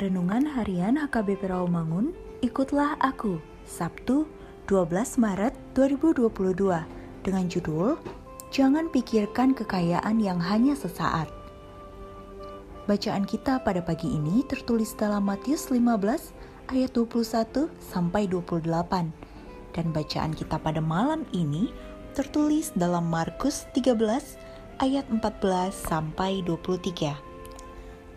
Renungan Harian HKBP Rawamangun, ikutlah aku, Sabtu 12 Maret 2022, dengan judul Jangan Pikirkan Kekayaan yang Hanya Sesaat. Bacaan kita pada pagi ini tertulis dalam Matius 15 ayat 21 sampai 28 dan bacaan kita pada malam ini tertulis dalam Markus 13 ayat 14 sampai 23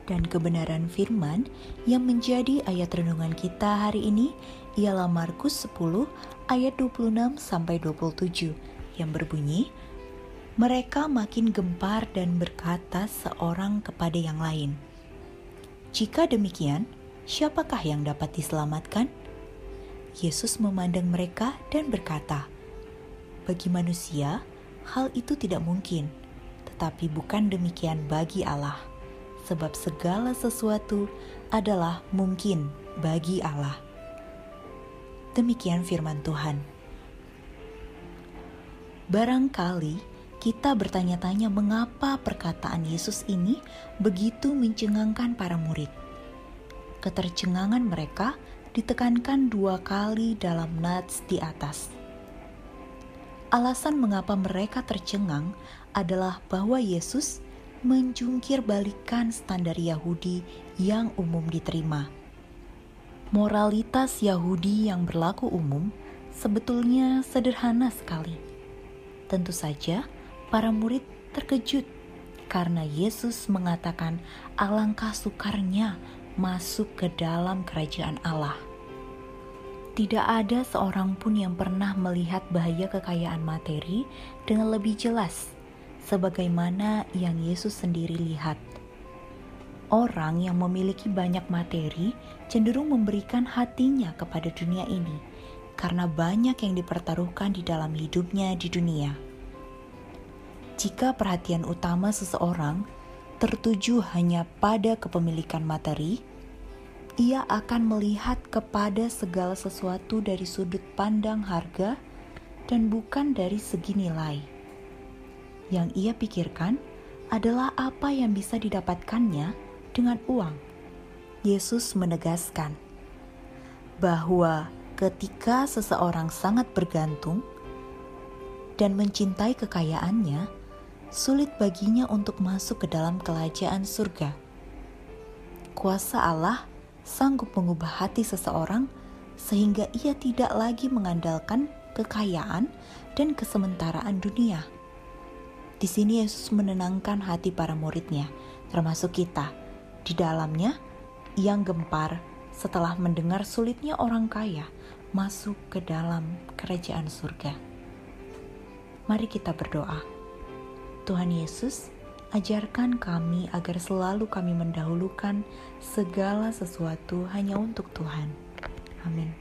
dan kebenaran firman yang menjadi ayat renungan kita hari ini ialah Markus 10 ayat 26 sampai 27 yang berbunyi mereka makin gempar dan berkata seorang kepada yang lain Jika demikian siapakah yang dapat diselamatkan Yesus memandang mereka dan berkata Bagi manusia hal itu tidak mungkin tetapi bukan demikian bagi Allah sebab segala sesuatu adalah mungkin bagi Allah. Demikian firman Tuhan. Barangkali kita bertanya-tanya mengapa perkataan Yesus ini begitu mencengangkan para murid. Ketercengangan mereka ditekankan dua kali dalam nats di atas. Alasan mengapa mereka tercengang adalah bahwa Yesus menjungkir balikan standar Yahudi yang umum diterima. Moralitas Yahudi yang berlaku umum sebetulnya sederhana sekali. Tentu saja, para murid terkejut karena Yesus mengatakan alangkah sukarnya masuk ke dalam kerajaan Allah. Tidak ada seorang pun yang pernah melihat bahaya kekayaan materi dengan lebih jelas sebagaimana yang Yesus sendiri lihat. Orang yang memiliki banyak materi cenderung memberikan hatinya kepada dunia ini karena banyak yang dipertaruhkan di dalam hidupnya di dunia. Jika perhatian utama seseorang tertuju hanya pada kepemilikan materi, ia akan melihat kepada segala sesuatu dari sudut pandang harga dan bukan dari segi nilai. Yang ia pikirkan adalah apa yang bisa didapatkannya dengan uang. Yesus menegaskan bahwa ketika seseorang sangat bergantung dan mencintai kekayaannya, sulit baginya untuk masuk ke dalam kerajaan surga. Kuasa Allah sanggup mengubah hati seseorang sehingga ia tidak lagi mengandalkan kekayaan dan kesementaraan dunia. Di sini Yesus menenangkan hati para muridnya, termasuk kita. Di dalamnya, yang gempar setelah mendengar sulitnya orang kaya masuk ke dalam kerajaan surga. Mari kita berdoa. Tuhan Yesus, ajarkan kami agar selalu kami mendahulukan segala sesuatu hanya untuk Tuhan. Amin.